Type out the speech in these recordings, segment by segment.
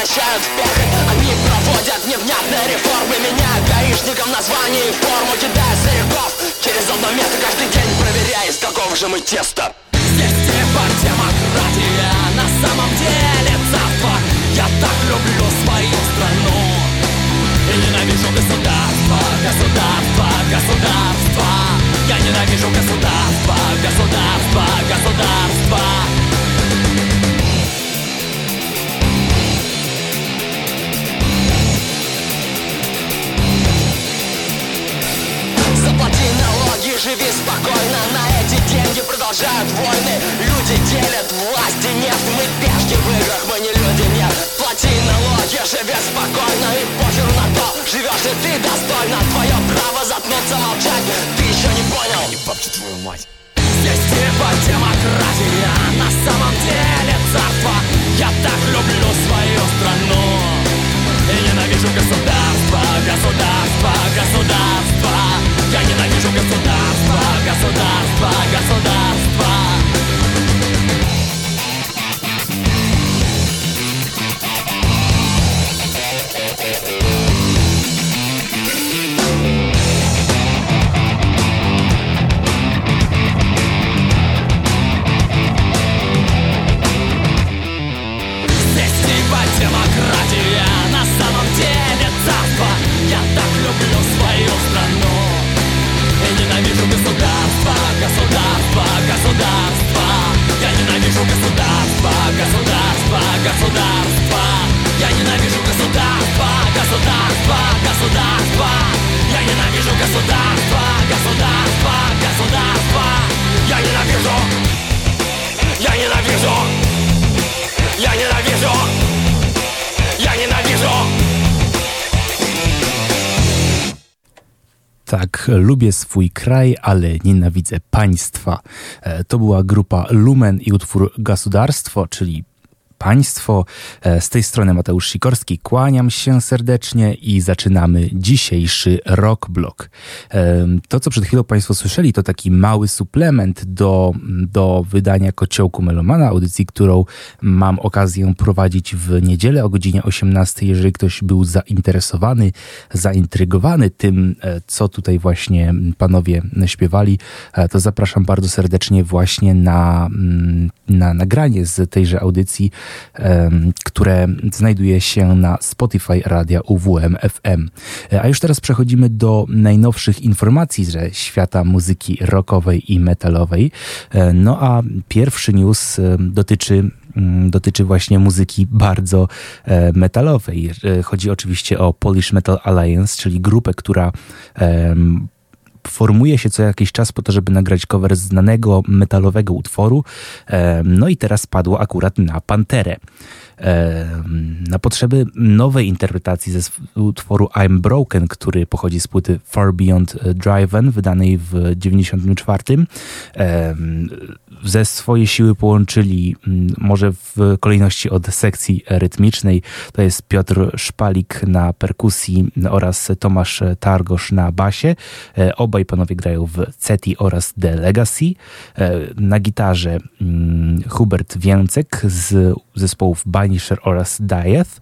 Превращают в пехоть Они проводят невнятные реформы Меняют гаишникам название и форму Кидая стариков через одно место Каждый день проверяя, из какого же мы теста. Здесь типа демократия На самом деле царство. Я так люблю свою страну. И ненавижу государство, государство, государство. Я ненавижу государство, государство, государство живи спокойно. На эти деньги продолжают войны. Люди делят власть и нефть. Мы пешки в играх, мы не люди, нет. Плати налоги, живи спокойно. И похер на то, живешь ли ты достойно. Твое право заткнуться, молчать. Ты еще не понял? Не бабки твою мать. Здесь типа демократия. На самом деле царство. Я так люблю Lubię swój kraj, ale nienawidzę państwa. E, to była grupa Lumen i utwór Gasudarstwo, czyli Państwo. E, z tej strony Mateusz Sikorski. Kłaniam się serdecznie i zaczynamy dzisiejszy Rock Block. E, to, co przed chwilą Państwo słyszeli, to taki mały suplement do, do wydania Kociołku Melomana, audycji, którą mam okazję prowadzić w niedzielę o godzinie 18. Jeżeli ktoś był zainteresowany, zaintrygowany tym, e, co tutaj właśnie panowie śpiewali, to zapraszam bardzo serdecznie właśnie na, na nagranie z tejże audycji które znajduje się na Spotify Radia UWM FM. A już teraz przechodzimy do najnowszych informacji ze świata muzyki rockowej i metalowej. E, no a pierwszy news dotyczy mm, dotyczy właśnie muzyki bardzo e, metalowej. E, chodzi oczywiście o Polish Metal Alliance, czyli grupę, która formuje się co jakiś czas po to, żeby nagrać cover znanego metalowego utworu. No i teraz padło akurat na Panterę na potrzeby nowej interpretacji ze utworu I'm Broken, który pochodzi z płyty Far Beyond Driven, wydanej w 1994. Ze swoje siły połączyli, może w kolejności od sekcji rytmicznej, to jest Piotr Szpalik na perkusji oraz Tomasz Targosz na basie. E, obaj panowie grają w Ceti oraz The Legacy. E, na gitarze Hubert Więcek z zespołów Banisher oraz Dieth.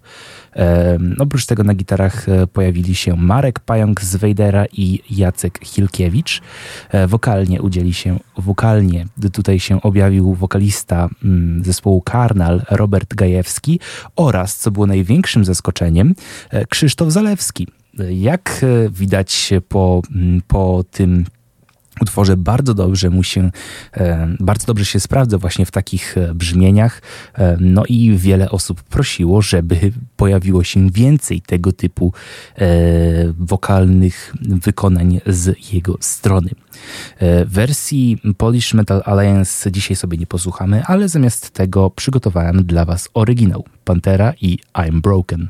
Oprócz tego na gitarach e, pojawili się Marek Pająk z Wejdera i Jacek Hilkiewicz. E, wokalnie udzieli się, wokalnie tutaj się objawił wokalista mm, zespołu Karnal Robert Gajewski oraz, co było największym zaskoczeniem, e, Krzysztof Zalewski. Jak widać po, mm, po tym utworze bardzo dobrze mu się, e, bardzo dobrze się sprawdza właśnie w takich e, brzmieniach. E, no i wiele osób prosiło, żeby pojawiło się więcej tego typu wokalnych wykonań z jego strony. Wersji Polish Metal Alliance dzisiaj sobie nie posłuchamy, ale zamiast tego przygotowałem dla Was oryginał Pantera i I'm Broken.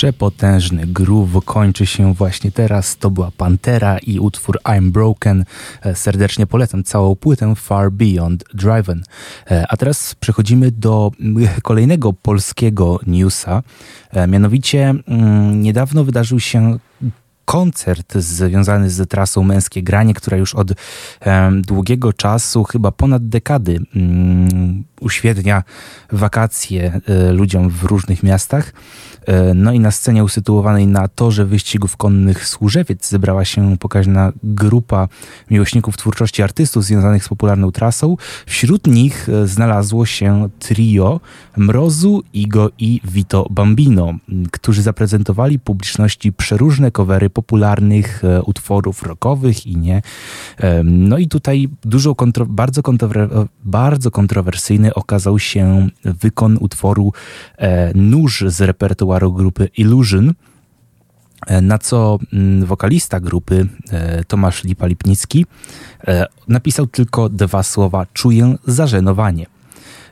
Przepotężny groove kończy się właśnie teraz. To była Pantera i utwór I'm Broken. E, serdecznie polecam całą płytę Far Beyond Driven. E, a teraz przechodzimy do kolejnego polskiego newsa. E, mianowicie mm, niedawno wydarzył się koncert związany z trasą Męskie Granie, która już od długiego czasu, chyba ponad dekady, mm, uświetnia wakacje e, ludziom w różnych miastach. E, no i na scenie usytuowanej na torze wyścigów konnych Służewiec zebrała się pokaźna grupa miłośników twórczości artystów związanych z popularną trasą. Wśród nich e, znalazło się trio Mrozu, Igo i Vito Bambino, którzy zaprezentowali publiczności przeróżne covery popularnych e, utworów rockowych i nie. No i tutaj dużo kontro bardzo, bardzo kontrowersyjny okazał się wykon utworu Nóż z repertuaru repertuaru grupy Illusion, e, na co mm, wokalista grupy e, Tomasz Lipa-Lipnicki e, napisał tylko dwa słowa czuję zażenowanie.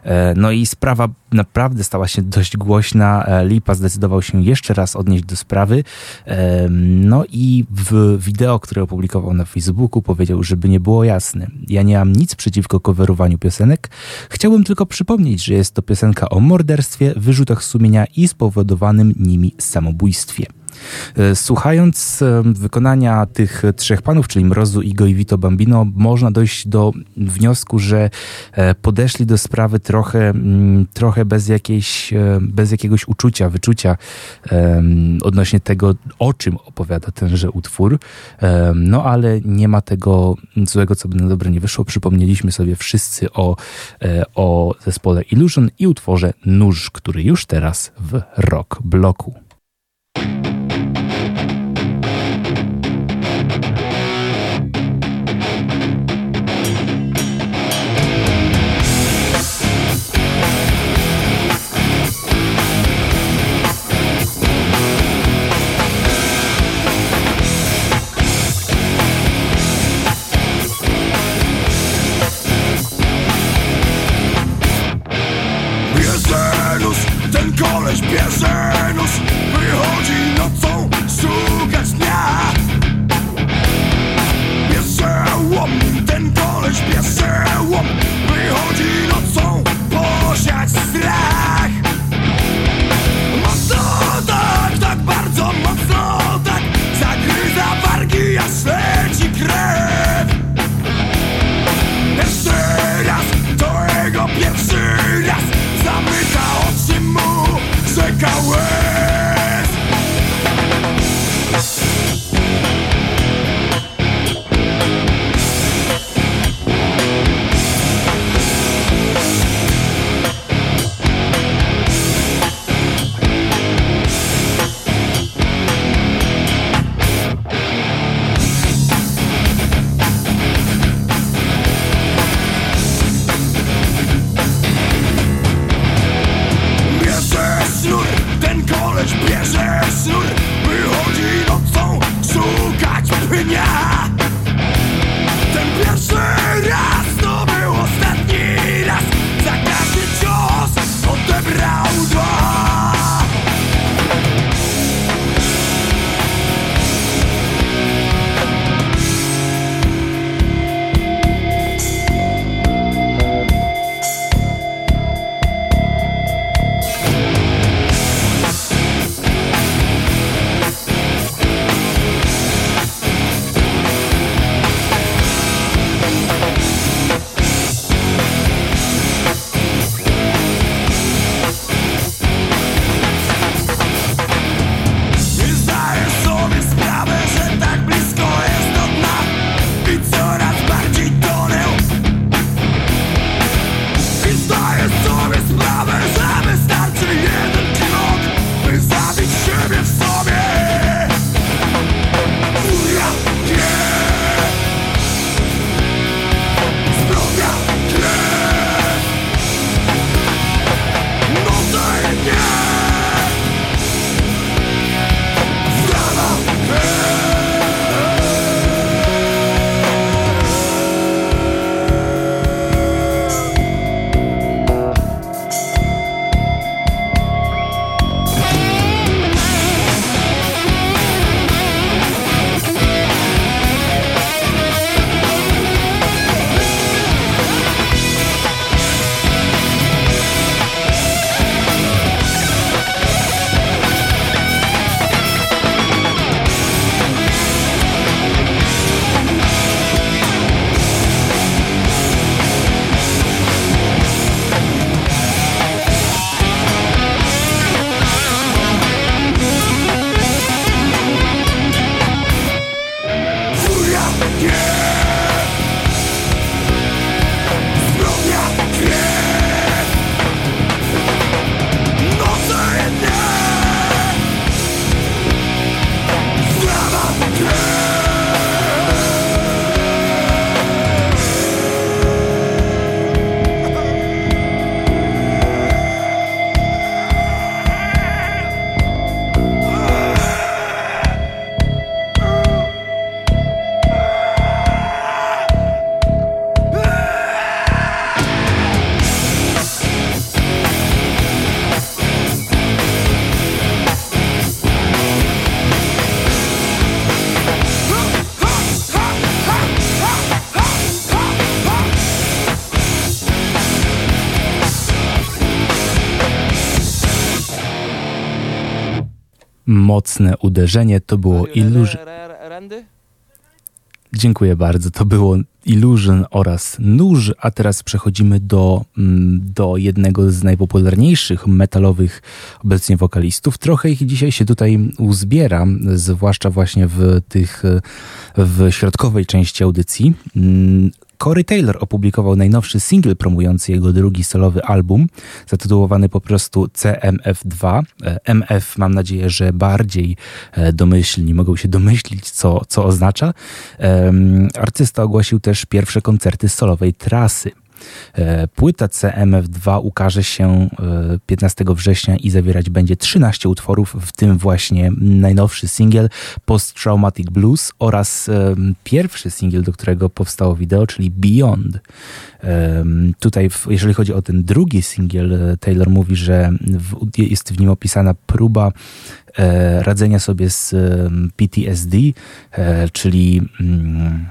E, no i sprawa naprawdę stała się dość głośna. E, Lipa zdecydował się jeszcze raz odnieść do sprawy. E, no i w wideo, które opublikował na Facebooku, powiedział, żeby nie było jasne. Ja nie mam nic przeciwko coverowaniu piosenek. Chciałbym tylko przypomnieć, że jest to piosenka o morderstwie, wyrzutach sumienia i spowodowanym nimi samobójstwie. E, słuchając e, wykonania tych trzech panów, czyli Mrozu, Igo i Vito Bambino, można dojść do wniosku, że e, podeszli do sprawy trochę, trochę bez, jakiejś, bez jakiegoś uczucia, wyczucia odnośnie tego, o czym opowiada tenże utwór. No ale nie ma tego złego, co by na dobre nie wyszło. Przypomnieliśmy sobie wszyscy o, o zespole Illusion i utworze Nóż, który już teraz w rock bloku. Mocne uderzenie. To było Illusion. Dziękuję bardzo. To było Illusion oraz Nóż, a teraz przechodzimy do, mm, do jednego z najpopularniejszych metalowych obecnie wokalistów. Trochę ich dzisiaj się tutaj uzbiera, zwłaszcza właśnie w tych w środkowej części audycji. Mm, Corey Taylor opublikował najnowszy single promujący jego drugi solowy album, zatytułowany po prostu CMF2. E, MF mam nadzieję, że bardziej e, domyślni mogą się domyślić, co, co oznacza. Artysta ogłosił też pierwsze koncerty solowej trasy. E, płyta CMF2 ukaże się 15 e, września i zawierać będzie 13 utworów, w tym właśnie najnowszy singiel Post Traumatic Blues oraz e, pierwszy singiel, do którego powstało wideo, czyli Beyond. Tutaj, jeżeli chodzi o ten drugi singiel, Taylor mówi, że jest w nim opisana próba radzenia sobie z PTSD, czyli mm,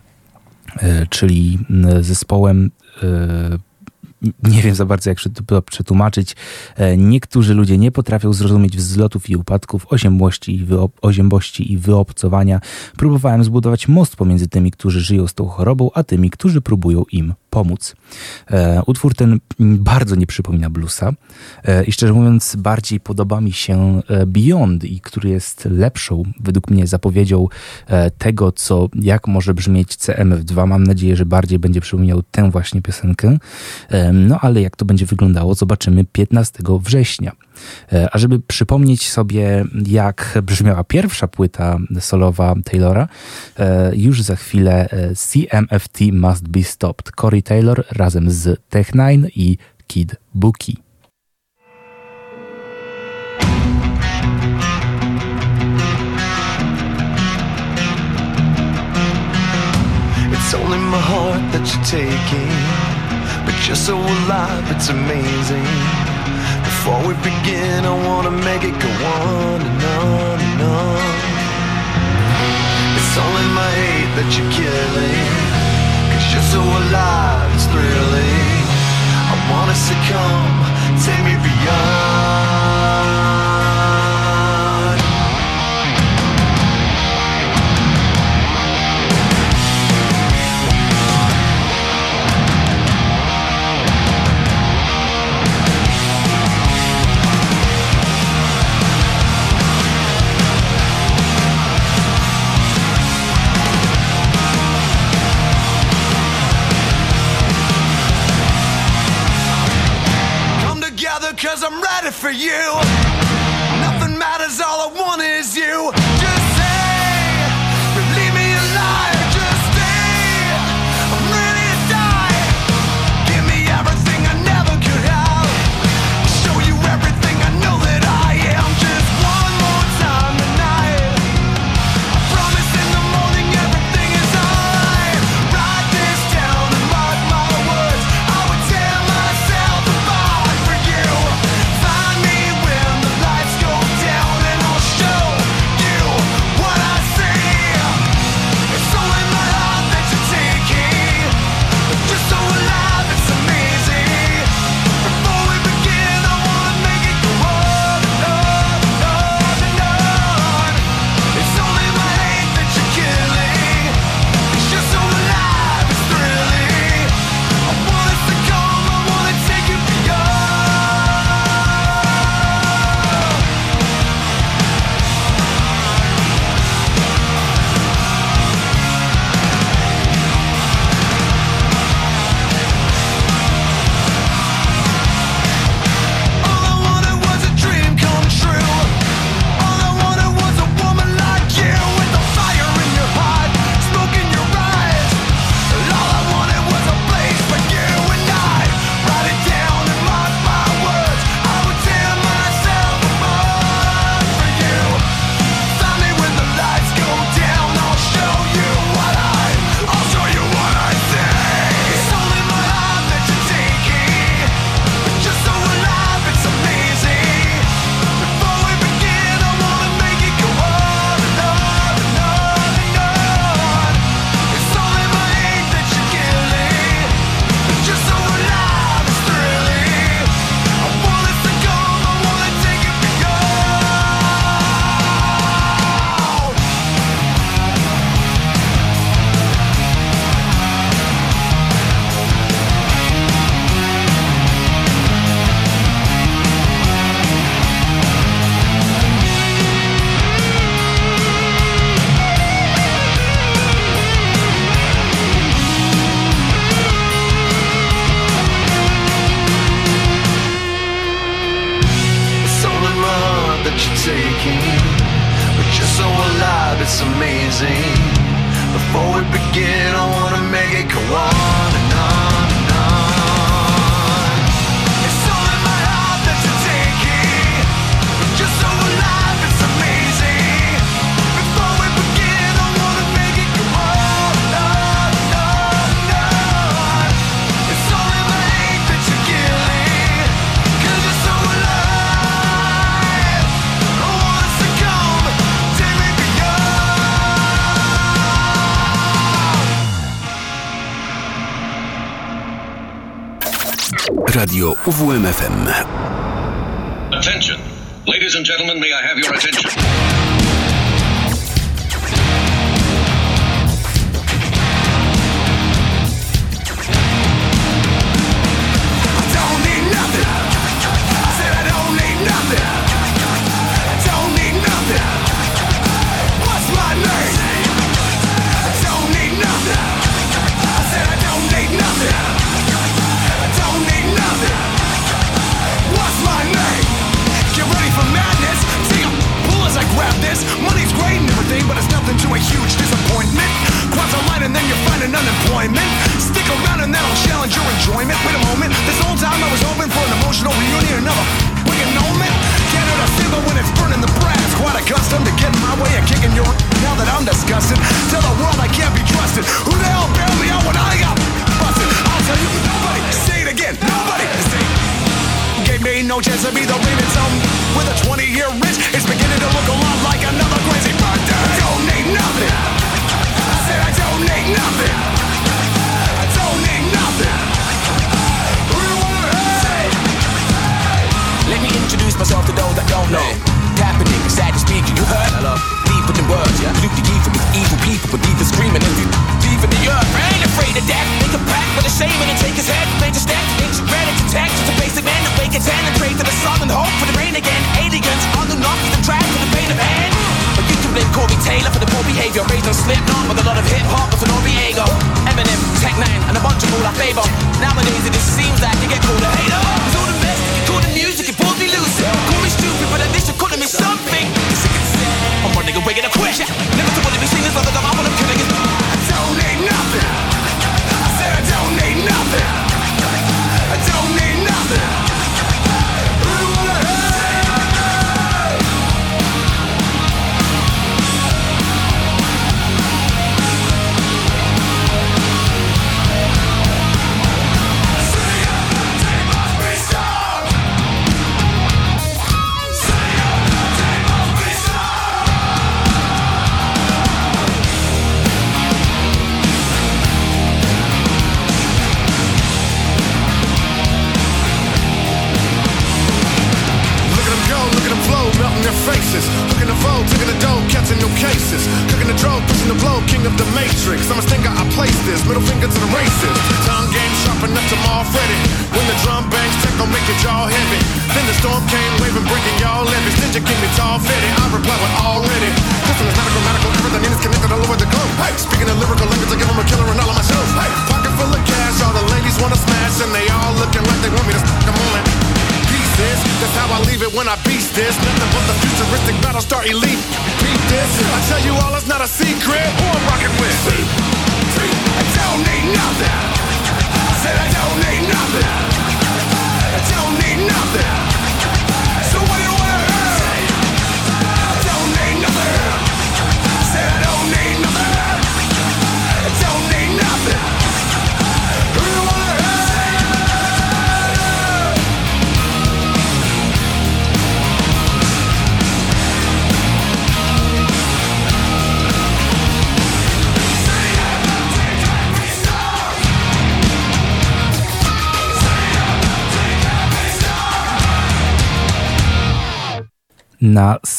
czyli zespołem uh, nie wiem za bardzo, jak to przetłumaczyć. E, niektórzy ludzie nie potrafią zrozumieć wzlotów i upadków, oziębłości i, oziębości i wyobcowania. Próbowałem zbudować most pomiędzy tymi, którzy żyją z tą chorobą, a tymi, którzy próbują im pomóc. E, utwór ten bardzo nie przypomina bluesa e, i szczerze mówiąc bardziej podoba mi się Beyond, i który jest lepszą, według mnie, zapowiedzią tego, co, jak może brzmieć CMF2. Mam nadzieję, że bardziej będzie przypominał tę właśnie piosenkę. No ale jak to będzie wyglądało, zobaczymy 15 września. E, a żeby przypomnieć sobie, jak brzmiała pierwsza płyta solowa Taylora, e, już za chwilę e, CMFT Must Be Stopped. Corey Taylor razem z Tech9 i Kid Bookie. It's only my heart that you're taking But you're so alive, it's amazing Before we begin, I wanna make it go on and on and on. It's only my hate that you're killing Cause you're so alive, it's thrilling. I wanna succumb, take me beyond for you.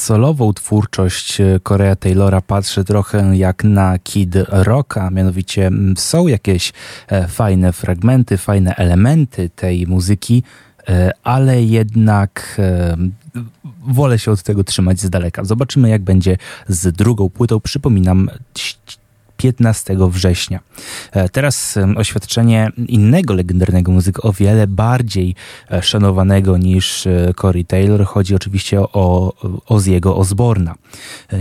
solową twórczość e, Korea Taylora patrzę trochę jak na Kid Rocka, mianowicie są jakieś e, fajne fragmenty, fajne elementy tej muzyki, e, ale jednak wolę się od tego trzymać z daleka. Zobaczymy, jak będzie z drugą płytą. Przypominam, 15 września. E, Teraz oświadczenie innego legendarnego muzyka, o wiele bardziej e, szanowanego niż e, Corey Taylor. Chodzi oczywiście o Ozzy'ego Osborna.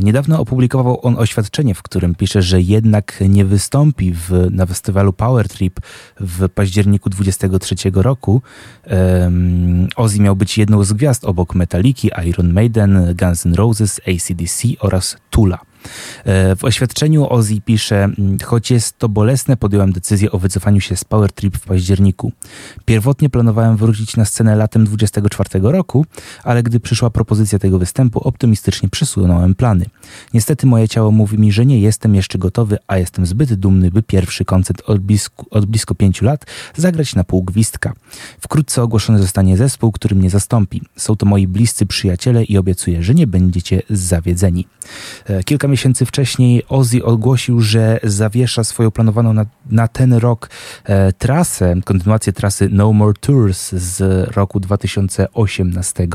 Niedawno opublikował on oświadczenie, w którym pisze, że jednak nie wystąpi w, na festiwalu Power Trip w październiku 23 roku. Um, Ozzy miał być jedną z gwiazd obok Metaliki, Iron Maiden, Guns N' Roses, ACDC oraz Tula. E, W oświadczeniu Ozzy pisze, "Mm, choć jest to bolesne, podjąłem decyzję o wycofaniu się z Power Trip w październiku. Pierwotnie planowałem wrócić na scenę latem 24 roku, ale gdy przyszła propozycja tego występu, optymistycznie przesunąłem plany. Niestety moje ciało mówi mi, że nie jestem jeszcze gotowy, a jestem zbyt dumny, by pierwszy koncert od blisko, od blisko pięciu lat zagrać na pół gwizdka. Wkrótce ogłoszony zostanie zespół, który mnie zastąpi. Są to moi bliscy przyjaciele i obiecuję, że nie będziecie zawiedzeni. E, Kilka miesięcy wcześniej Ozzy ogłosił, że zawiesza swoją planowaną na, na ten rok e, trasę, kontynuację trasy No More Tours z roku 2018.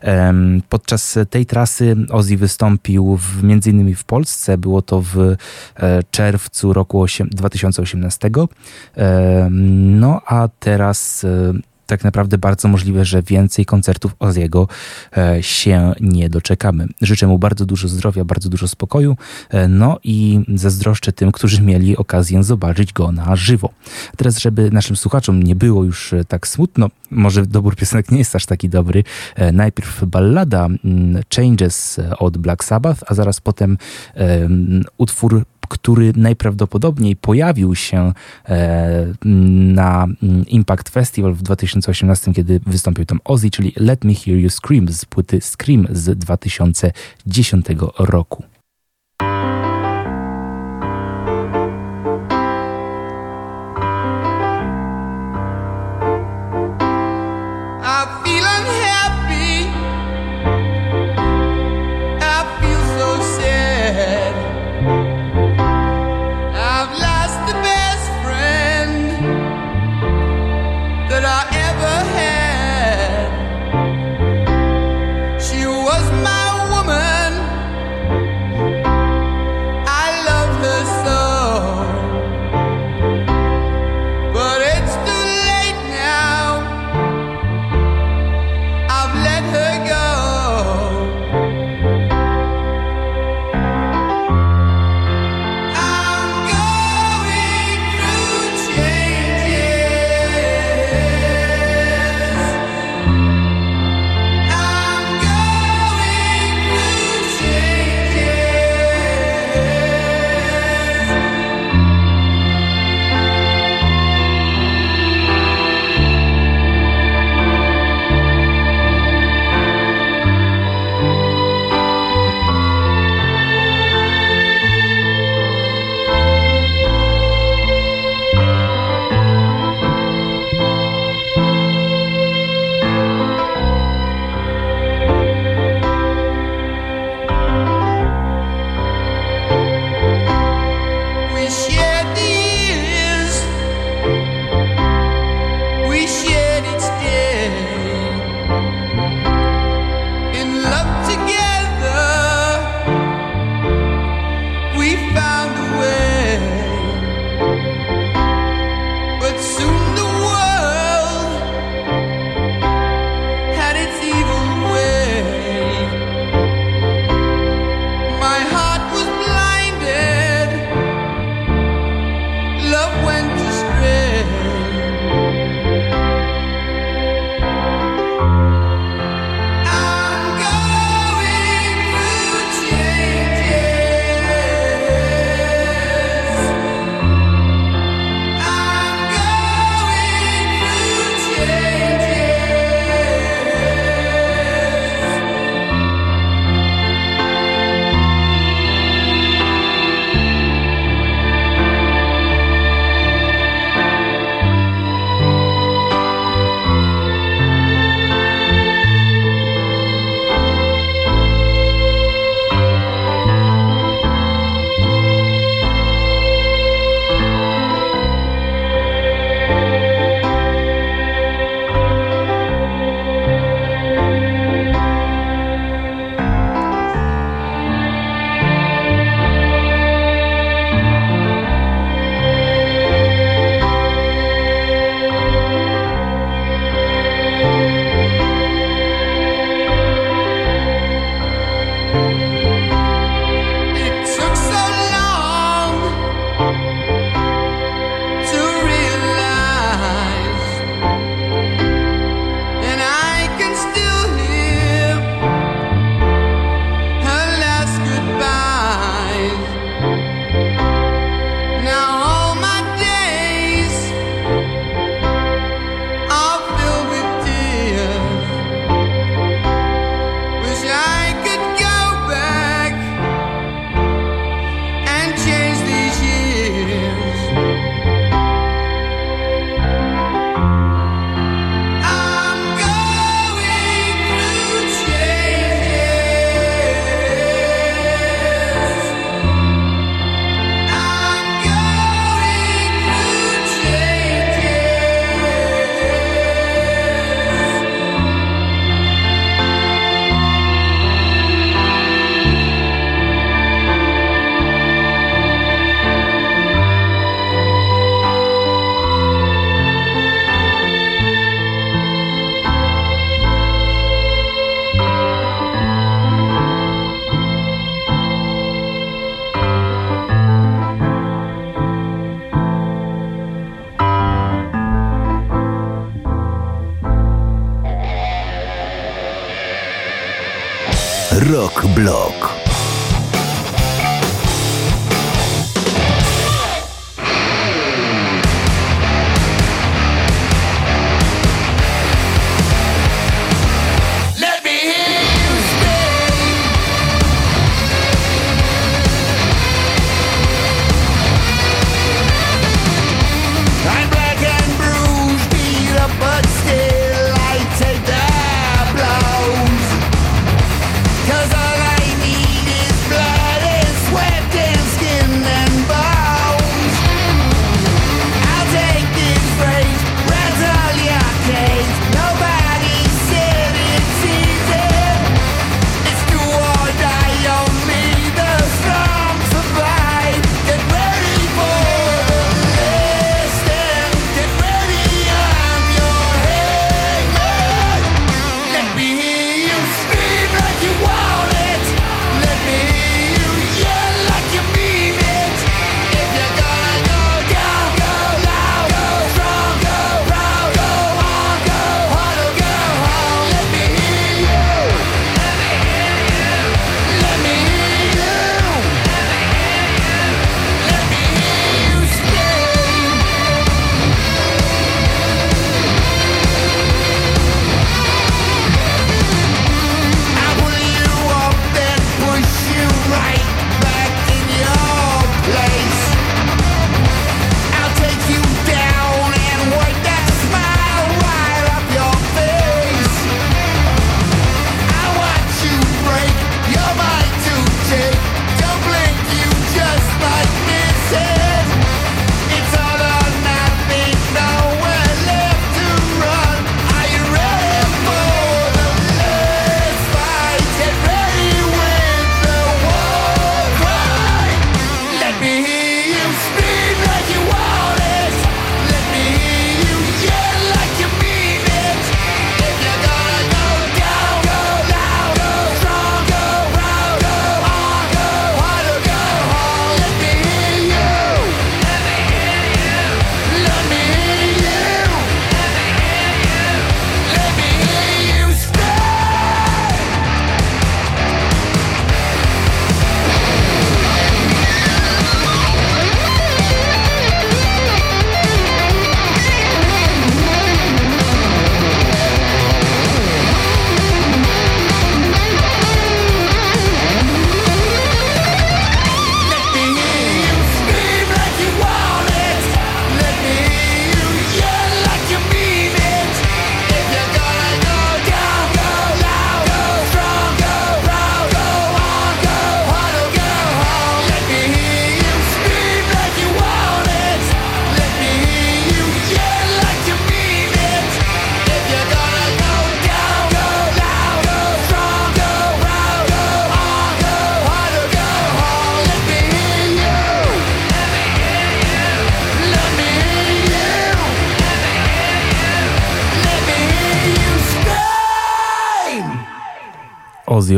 Em, podczas tej trasy Ozzy wystąpił w, między innymi w Polsce, było to w e, czerwcu roku osiem- 2018. Em, no a teraz e, tak naprawdę bardzo możliwe, że więcej koncertów Oziego e, się nie doczekamy. Życzę mu bardzo dużo zdrowia, bardzo dużo spokoju, e, no i zazdroszczę tym, którzy mieli okazję zobaczyć go na żywo. Teraz, żeby naszym słuchaczom nie było już e, tak smutno, może dobór piosenek nie jest aż taki dobry, najpierw ballada mm, Changes od Black Sabbath, a zaraz potem em, utwór który najprawdopodobniej pojawił się e, na mm, Impact Festival w 2018, kiedy wystąpił tam Ozzy, czyli Let Me Hear You Scream z płyty Scream z 2010 roku.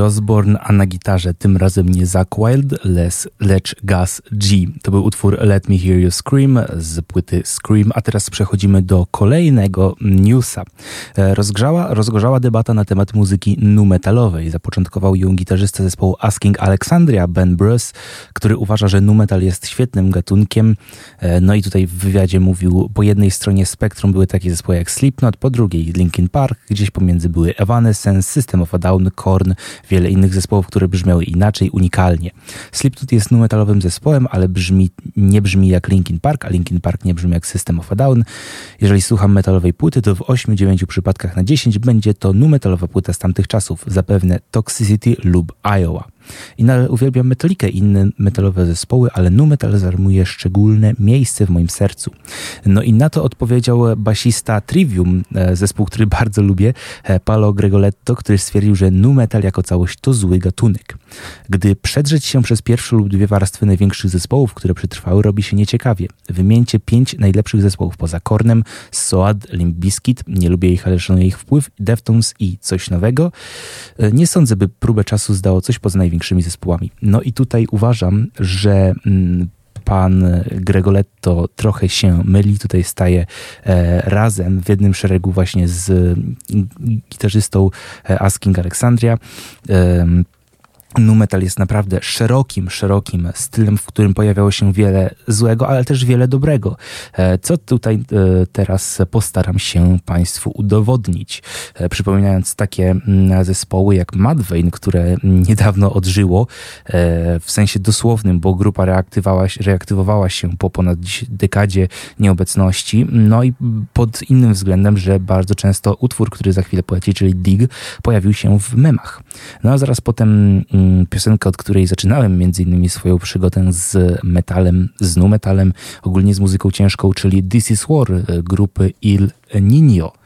Ozzy Osbourne, a na gitarze tym razem nie Zack Wild, les, lecz Gus G. To był utwór Let Me Hear You Scream z płyty Scream, a teraz przechodzimy do kolejnego newsa. E, Rozgrzała, rozgorzała debata na temat muzyki nu metalowej. Zapoczątkował ją gitarzysta zespołu Asking Alexandria, Ben Bruce, który uważa, że nu metal jest świetnym gatunkiem. E, No i tutaj w wywiadzie mówił, po jednej stronie spektrum były takie zespoły jak Slipknot, po drugiej Linkin Park, gdzieś pomiędzy były Evanescence, System of a Down, Korn, wiele innych zespołów, które brzmiały inaczej, unikalnie. Slipknot jest nu metalowym zespołem, ale brzmi, nie brzmi jak Linkin Park, a Linkin Park nie brzmi jak System of a Down. Jeżeli słucham metalowej płyty, to w 8-9 przypadkach na 10 będzie to nu metalowa płyta z tamtych czasów, zapewne Toxicity lub Iowa. I nadal uwielbiam Metalikę i inne metalowe zespoły, ale nu metal zajmuje szczególne miejsce w moim sercu. No i na to odpowiedział basista Trivium, e, zespół, który bardzo lubię, e, Paolo Gregoletto, który stwierdził, że nu metal jako całość to zły gatunek. Gdy przedrzeć się przez pierwsze lub dwie warstwy największych zespołów, które przetrwały, robi się nieciekawie. Wymieńcie pięć najlepszych zespołów poza Kornem, Soad, Limp Bizkit, nie lubię ich, ale szanuję ich wpływ, Deftones i coś nowego. E, Nie sądzę, by próbę czasu zdało coś poza największymi zespołami. No i tutaj uważam, że mm, pan Gregoletto trochę się myli, tutaj staje e, razem w jednym szeregu właśnie z mm, gitarzystą e, Asking Alexandria. Nu metal jest naprawdę szerokim, szerokim stylem, w którym pojawiało się wiele złego, ale też wiele dobrego. E, Co tutaj e, teraz postaram się Państwu udowodnić, E, przypominając takie mm, zespoły jak Mudvayne, które niedawno odżyło w sensie dosłownym, bo grupa reaktywowała, się- reaktywowała się po ponad dekadzie nieobecności. No i pod innym względem, że bardzo często utwór, który za chwilę poleci, czyli Dig, pojawił się w memach. No a zaraz potem piosenka, od której zaczynałem między innymi swoją przygodę z metalem, z nu metalem, ogólnie z muzyką ciężką, czyli This is War e, grupy Il Niño.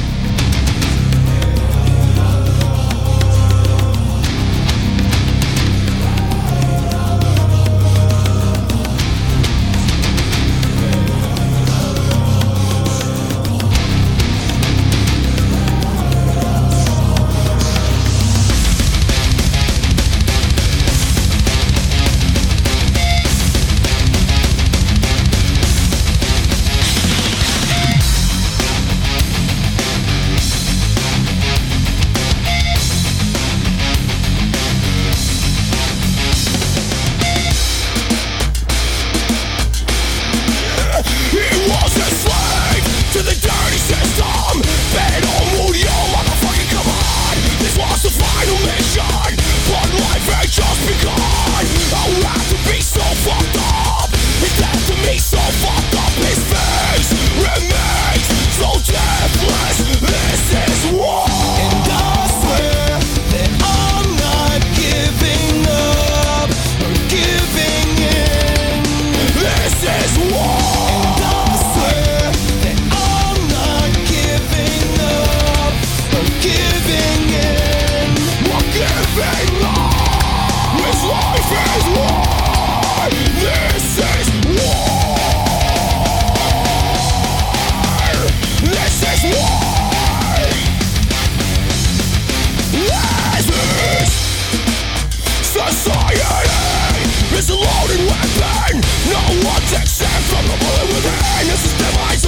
This is device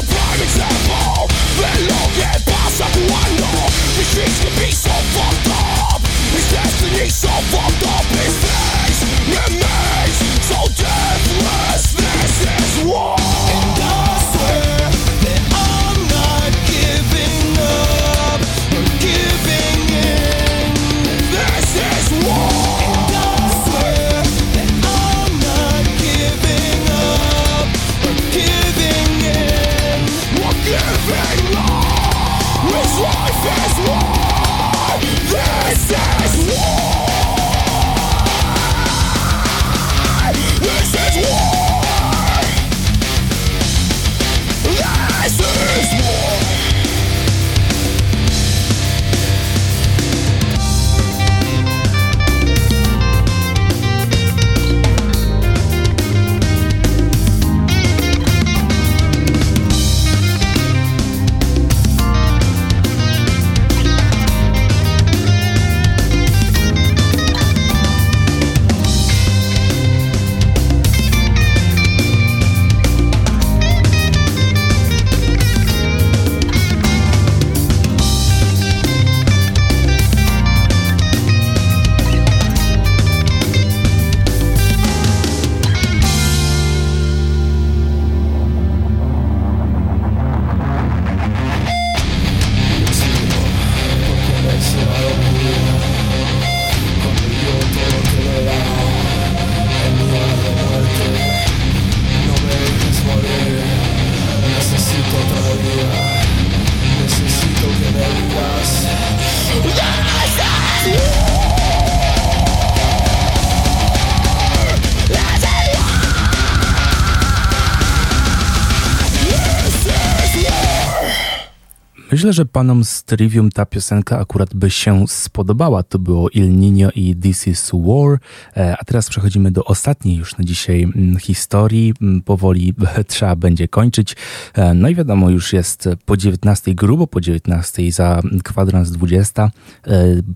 Myślę, że panom z Trivium ta piosenka akurat by się spodobała. To było Il Niño i This is War. E, a teraz przechodzimy do ostatniej już na dzisiaj mm, historii. Mm, powoli trzeba będzie kończyć. E, no i wiadomo, już jest po 19, grubo po 19, za kwadrans 20. E,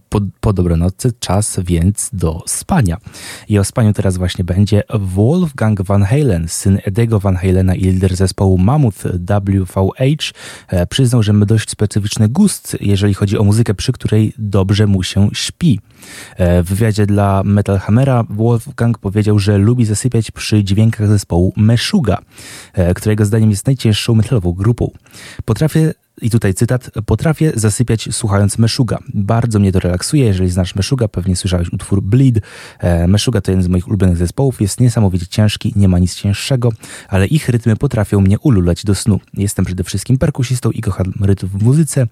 po, po dobranocce czas więc do spania. I o spaniu teraz właśnie będzie Wolfgang Van Halen, syn Edego Van Halena i lider zespołu Mammoth WVH, przyznał, że my dość specyficzny gust, jeżeli chodzi o muzykę, przy której dobrze mu się śpi. E, w wywiadzie dla Metal Hammera Wolfgang powiedział, że lubi zasypiać przy dźwiękach zespołu Meshuga, e, którego zdaniem jest najcięższą metalową grupą. Potrafię i tutaj cytat. Potrafię zasypiać słuchając Meshuga. Bardzo mnie to relaksuje. Jeżeli znasz Meshuga, pewnie słyszałeś utwór Bleed. E, Meshuga to jeden z moich ulubionych zespołów. Jest niesamowicie ciężki, nie ma nic cięższego, ale ich rytmy potrafią mnie ululać do snu. Jestem przede wszystkim perkusistą i kocham rytm w muzyce,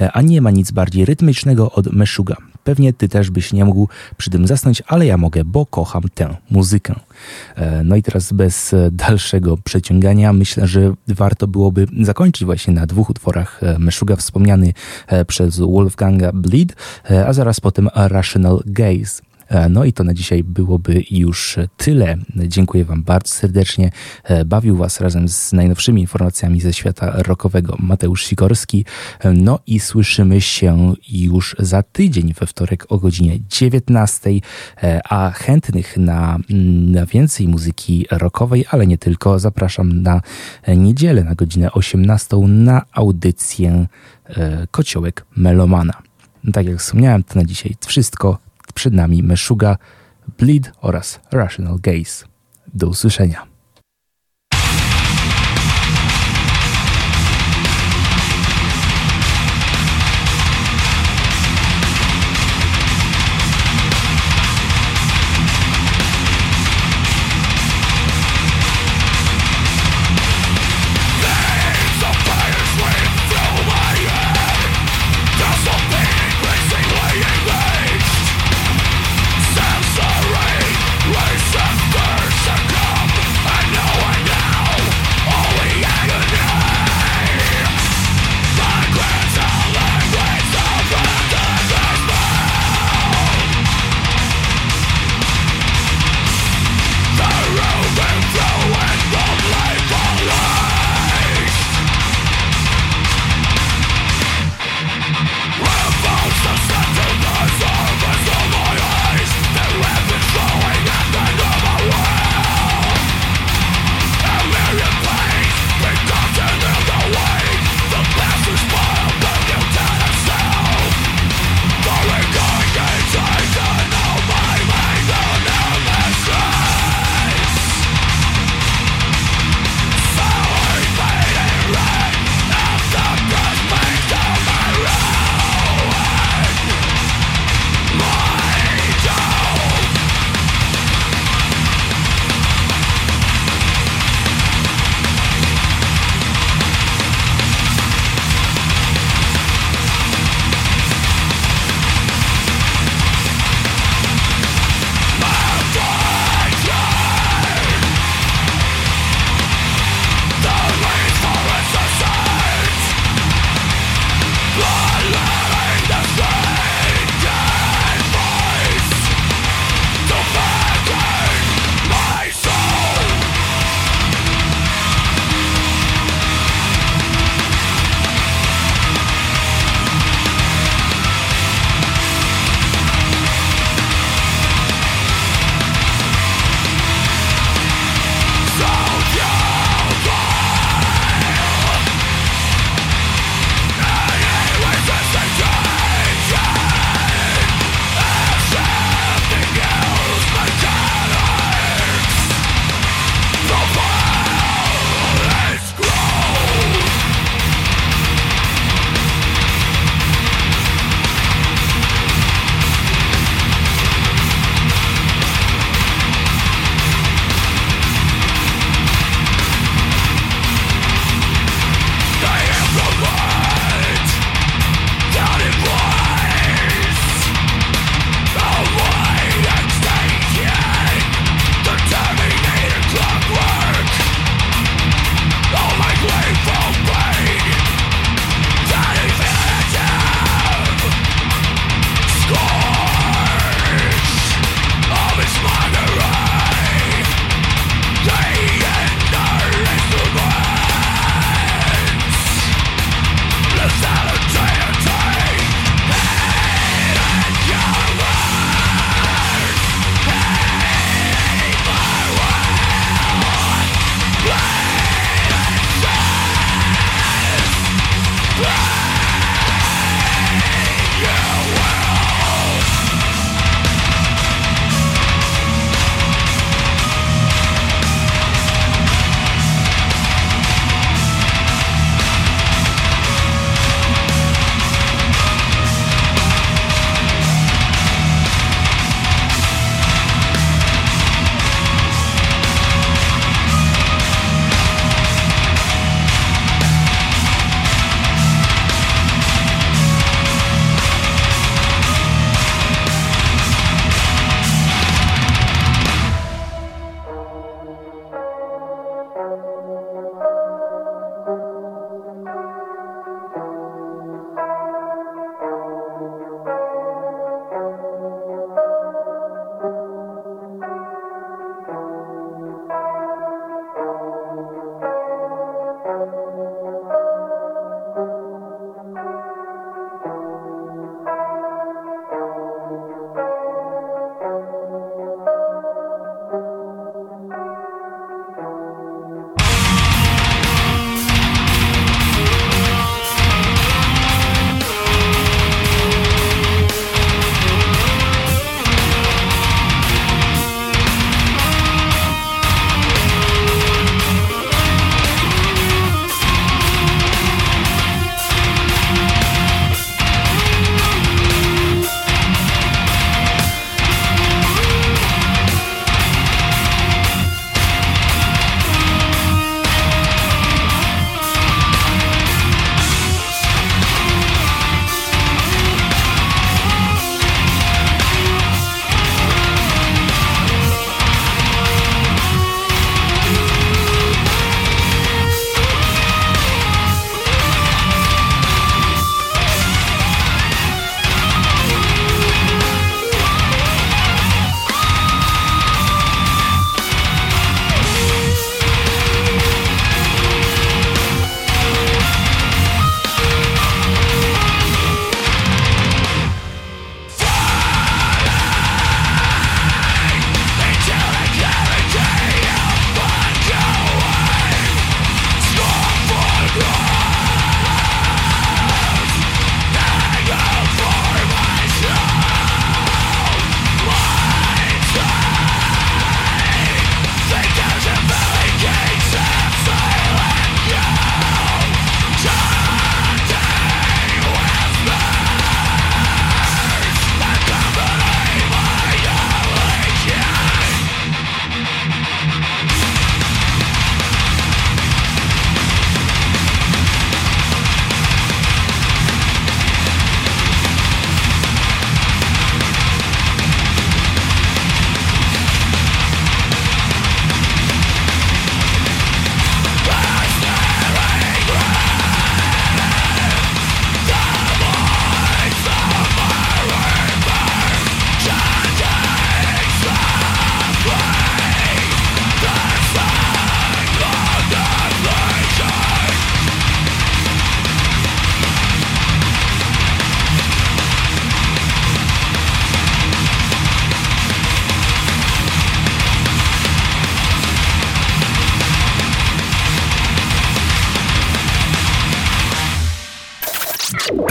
e, a nie ma nic bardziej rytmicznego od Meshuga. Pewnie ty też byś nie mógł przy tym zasnąć, ale ja mogę, bo kocham tę muzykę. E, no i teraz bez dalszego przeciągania myślę, że warto byłoby zakończyć właśnie na dwóch utworach e, Meshuga wspomniany e, przez Wolfganga Bleed, a zaraz potem Rational Gaze. E, no i to na dzisiaj byłoby już tyle. Dziękuję Wam bardzo serdecznie. E, bawił Was razem z najnowszymi informacjami ze świata rockowego Mateusz Sikorski. E, no i słyszymy się już za tydzień we wtorek o godzinie 19, a chętnych na, na więcej muzyki rockowej, ale nie tylko, zapraszam na niedzielę na godzinę 18 na audycję Kociołek Melomana. Tak jak wspomniałem, to na dzisiaj wszystko. Przed nami Meshuga, Bleed oraz Rational Gaze. Do usłyszenia.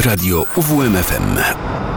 Radio UWMFM.